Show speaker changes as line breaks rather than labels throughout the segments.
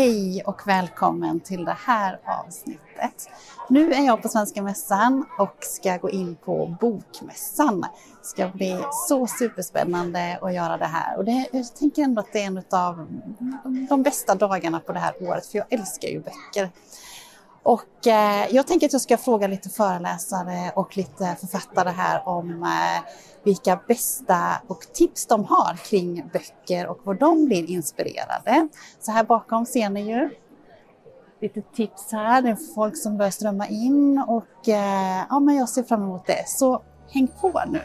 Hej och välkommen till det här avsnittet. Nu är jag på Svenska Mässan och ska gå in på Bokmässan. Det ska bli så superspännande att göra det här och det, jag tänker ändå att det är en av de bästa dagarna på det här året för jag älskar ju böcker. Och eh, jag tänker att jag ska fråga lite föreläsare och lite författare här om eh, vilka bästa och tips de har kring böcker och var de blir inspirerade. Så här bakom ser ni ju lite tips här. Det är folk som börjar strömma in och eh, ja, men jag ser fram emot det. Så häng på nu!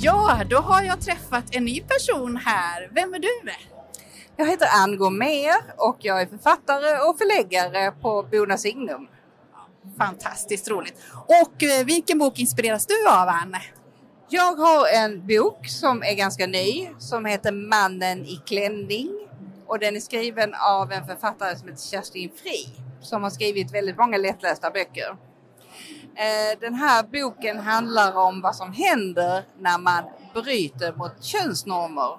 Ja, då har jag träffat en ny person här. Vem är du?
Jag heter Ann Gomér och jag är författare och förläggare på Bona Signum.
Fantastiskt roligt. Och eh, vilken bok inspireras du av, Ann?
Jag har en bok som är ganska ny som heter Mannen i klänning och den är skriven av en författare som heter Kerstin Fri som har skrivit väldigt många lättlästa böcker. Eh, den här boken handlar om vad som händer när man bryter mot könsnormer.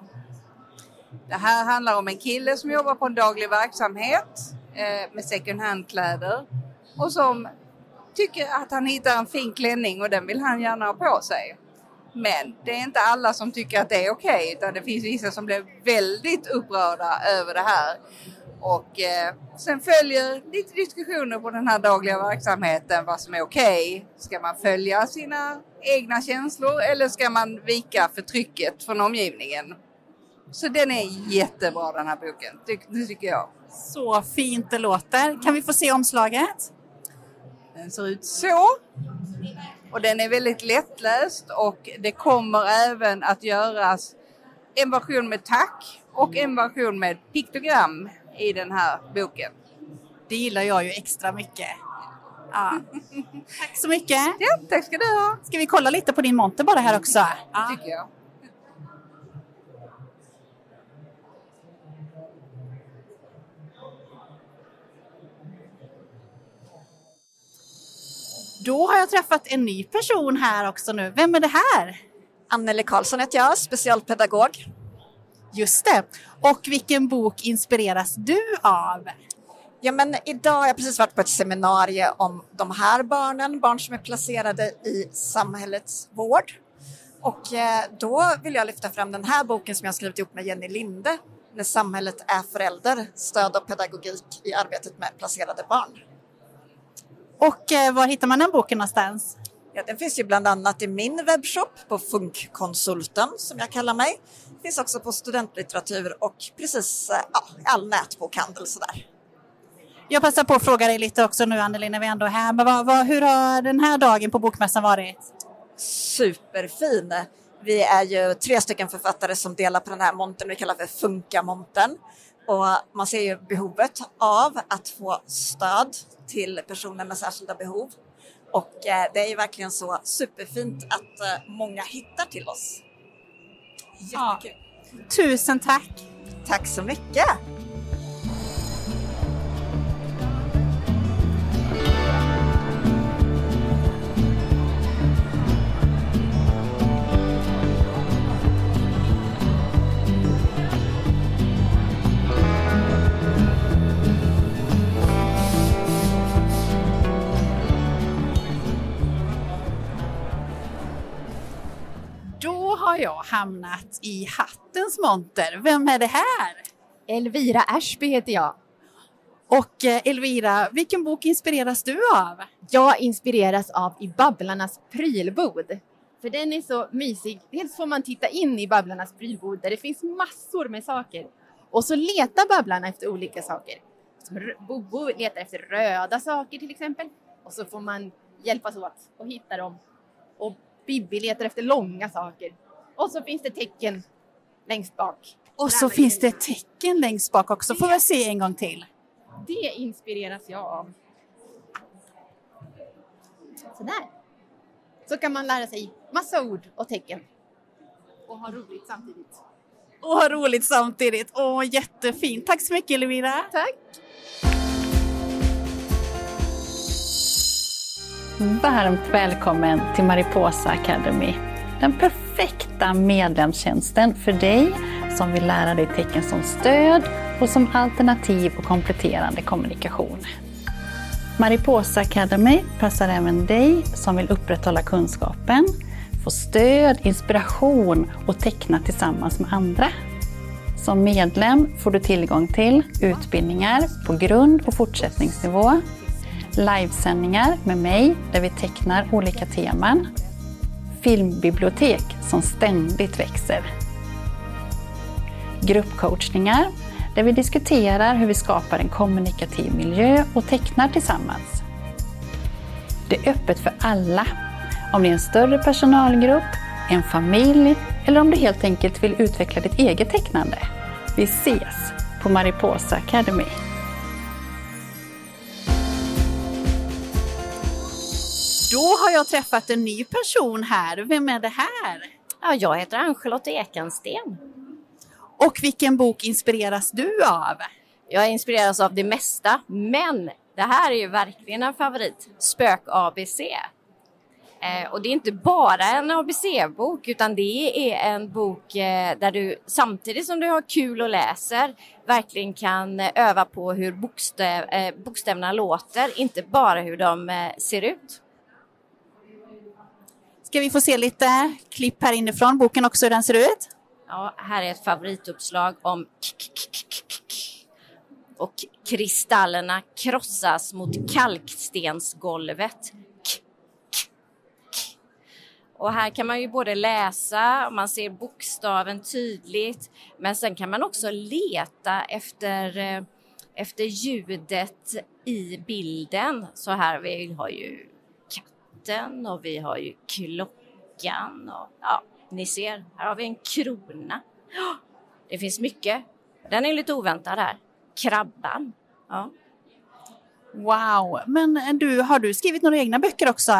Det här handlar om en kille som jobbar på en daglig verksamhet eh, med second hand-kläder och som tycker att han hittar en fin klänning och den vill han gärna ha på sig. Men det är inte alla som tycker att det är okej okay, utan det finns vissa som blir väldigt upprörda över det här. Och eh, sen följer lite diskussioner på den här dagliga verksamheten vad som är okej. Okay. Ska man följa sina egna känslor eller ska man vika för trycket från omgivningen? Så den är jättebra den här boken, det tycker jag.
Så fint det låter. Kan vi få se omslaget?
Den ser ut så. Och den är väldigt lättläst och det kommer även att göras en version med tack och en version med piktogram i den här boken.
Det gillar jag ju extra mycket. Ja. Tack så mycket.
Ja, tack ska du ha.
Ska vi kolla lite på din monter bara här också?
Ja. tycker jag.
Då har jag träffat en ny person här också nu. Vem är det här?
Anneli Karlsson heter jag, specialpedagog.
Just det. Och vilken bok inspireras du av?
Ja, men idag har jag precis varit på ett seminarium om de här barnen, barn som är placerade i samhällets vård. Och eh, då vill jag lyfta fram den här boken som jag skrivit ihop med Jenny Linde, När samhället är förälder, stöd och pedagogik i arbetet med placerade barn.
Och eh, var hittar man den boken någonstans?
Ja, den finns ju bland annat i min webbshop på Funkkonsulten som jag kallar mig. Finns också på studentlitteratur och precis eh, ja, all nätbokhandel sådär.
Jag passar på att fråga dig lite också nu Anneli när vi ändå är här. Men vad, vad, hur har den här dagen på Bokmässan varit?
Superfin! Vi är ju tre stycken författare som delar på den här montern vi kallar för Funka-montern. Och man ser ju behovet av att få stöd till personer med särskilda behov. Och eh, det är ju verkligen så superfint att eh, många hittar till oss.
Jättekul! Ja. Tusen tack!
Tack så mycket!
Har jag hamnat i hattens monter. Vem är det här?
Elvira Ashby heter jag.
Och eh, Elvira, vilken bok inspireras du av?
Jag inspireras av I Babblarnas prylbod. För den är så mysig. Dels får man titta in i Babblarnas prylbord där det finns massor med saker. Och så letar Babblarna efter olika saker. Som Bobo letar efter röda saker till exempel. Och så får man hjälpas åt och hitta dem. Och Bibi letar efter långa saker. Och så finns det tecken längst bak.
Och så finns det tecken längst bak också. Får vi se en gång till.
Det inspireras jag av. Sådär. Så kan man lära sig massa ord och tecken. Och ha roligt samtidigt.
Och ha roligt samtidigt. Åh, jättefint. Tack så mycket Elvira.
Tack.
Varmt välkommen till Mariposa Academy. Den perfekta perfekta medlemstjänsten för dig som vill lära dig tecken som stöd och som alternativ och kompletterande kommunikation. Mariposa Academy passar även dig som vill upprätthålla kunskapen, få stöd, inspiration och teckna tillsammans med andra. Som medlem får du tillgång till utbildningar på grund och fortsättningsnivå, livesändningar med mig där vi tecknar olika teman, filmbibliotek som ständigt växer, gruppcoachningar där vi diskuterar hur vi skapar en kommunikativ miljö och tecknar tillsammans. Det är öppet för alla, om det är en större personalgrupp, en familj eller om du helt enkelt vill utveckla ditt eget tecknande. Vi ses på Mariposa Academy. Jag träffat en ny person här. Vem är det här?
Ja, jag heter Ann-Charlotte Ekensten.
Och vilken bok inspireras du av?
Jag inspireras av det mesta, men det här är ju verkligen en favorit. Spök-ABC. Eh, och det är inte bara en ABC-bok utan det är en bok eh, där du samtidigt som du har kul och läser verkligen kan eh, öva på hur bokstäv, eh, bokstäverna låter, inte bara hur de ser ut.
Ska vi få se lite klipp här inifrån boken också hur den ser ut?
Ja, här är ett favorituppslag om k- k- k- k- k- och kristallerna krossas mot kalkstensgolvet. K- k- k. Och här kan man ju både läsa, man ser bokstaven tydligt, men sen kan man också leta efter, eh, efter ljudet i bilden. Så här, vi har ju katten och vi har ju klockan och ja, ni ser, här har vi en krona. Det finns mycket. Den är lite oväntad här. Krabban. Ja.
Wow, men du, har du skrivit några egna böcker också?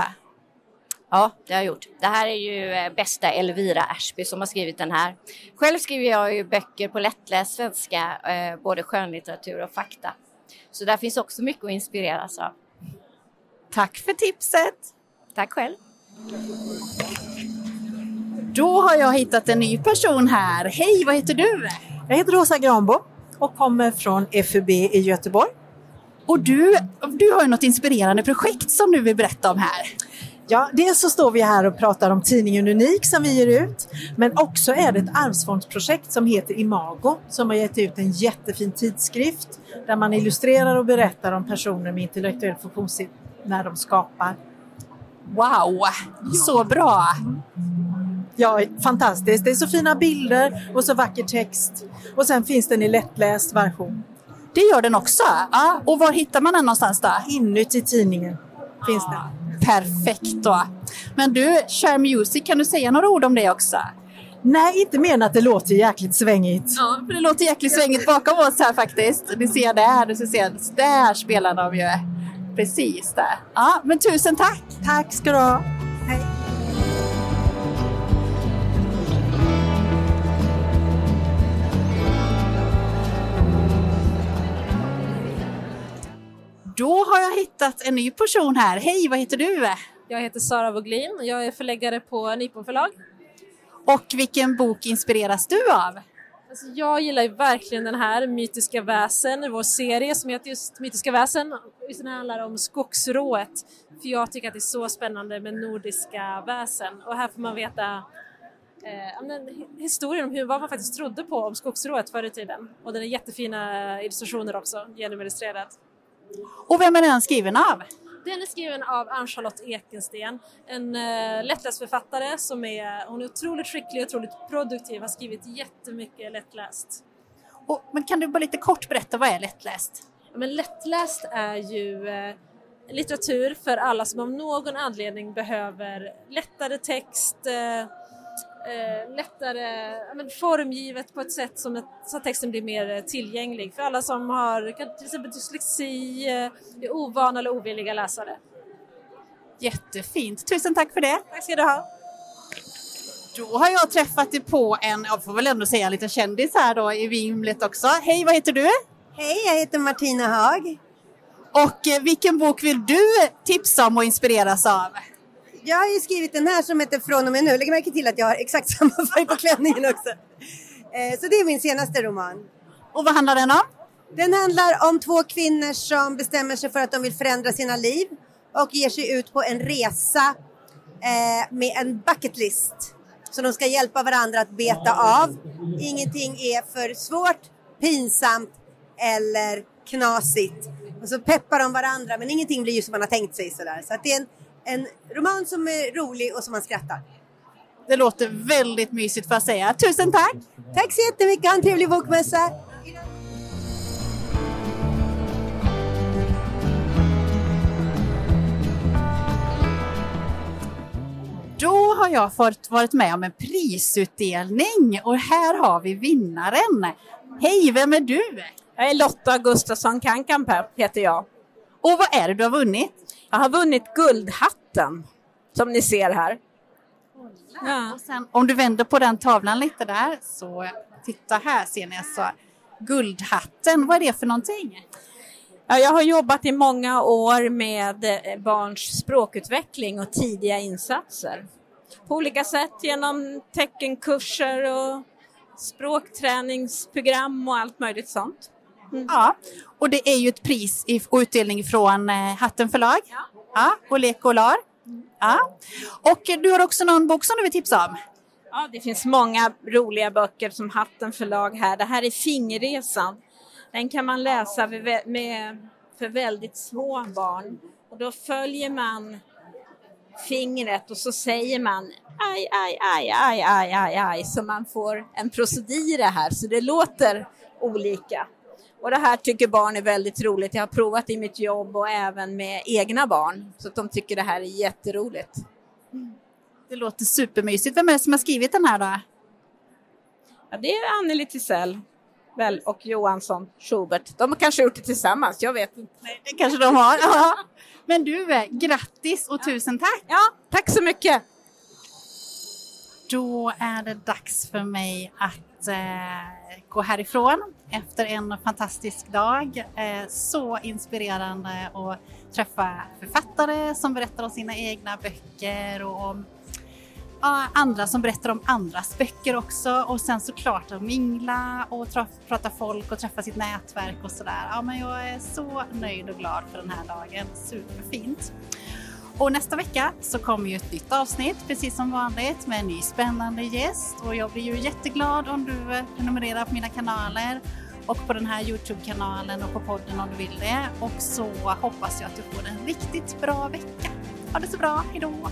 Ja, det har jag gjort. Det här är ju eh, bästa Elvira Ashby som har skrivit den här. Själv skriver jag ju böcker på lättläst svenska, eh, både skönlitteratur och fakta. Så där finns också mycket att inspireras av.
Tack för tipset!
Tack själv!
Då har jag hittat en ny person här. Hej, vad heter du?
Jag heter Rosa Granbo och kommer från FUB i Göteborg.
Och du, du har ju något inspirerande projekt som du vill berätta om här.
Ja, dels så står vi här och pratar om tidningen Unik som vi ger ut, men också är det ett arvsfondsprojekt som heter Imago som har gett ut en jättefin tidskrift där man illustrerar och berättar om personer med intellektuell funktionshinder när de skapar.
Wow, så bra!
Ja, fantastiskt. Det är så fina bilder och så vacker text. Och sen finns den i lättläst version.
Det gör den också. Ja, och var hittar man den någonstans då?
Inuti tidningen finns den.
Perfekt då. Men du, Share Music, kan du säga några ord om det också?
Nej, inte mer än att det låter jäkligt svängigt.
Ja, för det låter jäkligt svängigt bakom oss här faktiskt. Du ser där, du ser, där spelar de ju. Precis där. Ja, men tusen tack!
Tack ska du ha. Hej.
Då har jag hittat en ny person här. Hej, vad heter du?
Jag heter Sara Woglin och jag är förläggare på Nypon förlag.
Och vilken bok inspireras du av?
Alltså jag gillar ju verkligen den här, Mytiska väsen, vår serie som heter just Mytiska väsen. Just den handlar om skogsrået. För jag tycker att det är så spännande med nordiska väsen. Och här får man veta eh, historien om hur, vad man faktiskt trodde på om skogsrået förr i tiden. Och den är jättefina eh, illustrationer också, genomillustrerat.
Och vem är den skriven av?
Den är skriven av Ann-Charlotte Ekensten, en uh, lättlästförfattare som är, hon är otroligt skicklig och otroligt produktiv, har skrivit jättemycket lättläst.
Och, men kan du bara lite kort berätta, vad är lättläst?
Men lättläst är ju eh, litteratur för alla som av någon anledning behöver lättare text, eh, eh, lättare men, formgivet på ett sätt som ett, så att texten blir mer eh, tillgänglig för alla som har till exempel dyslexi, eh, är ovana eller ovilliga läsare.
Jättefint, tusen tack för det!
Tack ska du ha!
Då har jag träffat dig på en, jag får väl ändå säga en liten kändis här då i vimlet också. Hej, vad heter du?
Hej, jag heter Martina Haag.
Och eh, vilken bok vill du tipsa om och inspireras av?
Jag har ju skrivit den här som heter Från och med nu. Lägg märke till att jag har exakt samma färg på klänningen också. Eh, så det är min senaste roman.
Och vad handlar den om?
Den handlar om två kvinnor som bestämmer sig för att de vill förändra sina liv och ger sig ut på en resa eh, med en bucket list. Så de ska hjälpa varandra att beta av. Ingenting är för svårt, pinsamt eller knasigt. Och så peppar de varandra men ingenting blir ju som man har tänkt sig sådär. Så det är en, en roman som är rolig och som man skrattar.
Det låter väldigt mysigt får jag säga. Tusen tack!
Tack så jättemycket, ha en trevlig bokmässa!
Då har jag fått varit med om en prisutdelning och här har vi vinnaren. Hej, vem är du?
Jag är Lotta Gustafsson Kankampe, heter jag.
Och vad är det du har vunnit?
Jag har vunnit Guldhatten, som ni ser här.
Ja. Och sen, om du vänder på den tavlan lite där, så titta här ser ni alltså Guldhatten, vad är det för någonting?
Ja, jag har jobbat i många år med eh, barns språkutveckling och tidiga insatser. På olika sätt genom teckenkurser och språkträningsprogram och allt möjligt sånt.
Mm. Ja, och det är ju ett pris och utdelning från eh, Hatten förlag ja. Ja, och Lek och Lar. Ja. Och du har också någon bok som du vill tipsa om?
Ja, det finns många roliga böcker som Hatten förlag här. Det här är Fingerresan. Den kan man läsa med, för väldigt små barn och då följer man fingret och så säger man aj, aj, aj, aj, aj, aj, aj, så man får en procedur här, så det låter olika. Och det här tycker barn är väldigt roligt. Jag har provat i mitt jobb och även med egna barn, så de tycker det här är jätteroligt.
Det låter supermysigt. Vem är det som har skrivit den här då?
Ja, det är Anneli Tisell väl och Johansson Schubert. De har kanske gjort det tillsammans, jag vet inte.
Nej, det kanske de har. Ja. Men du, eh, grattis och tusen tack!
Ja, tack så mycket!
Då är det dags för mig att eh, gå härifrån efter en fantastisk dag. Eh, så inspirerande att träffa författare som berättar om sina egna böcker och om andra som berättar om andras böcker också och sen såklart att mingla och prata folk och träffa sitt nätverk och sådär. Ja, men jag är så nöjd och glad för den här dagen. Superfint. Och nästa vecka så kommer ju ett nytt avsnitt precis som vanligt med en ny spännande gäst och jag blir ju jätteglad om du prenumererar på mina kanaler och på den här Youtube-kanalen och på podden om du vill det. Och så hoppas jag att du får en riktigt bra vecka. Ha det så bra, hejdå!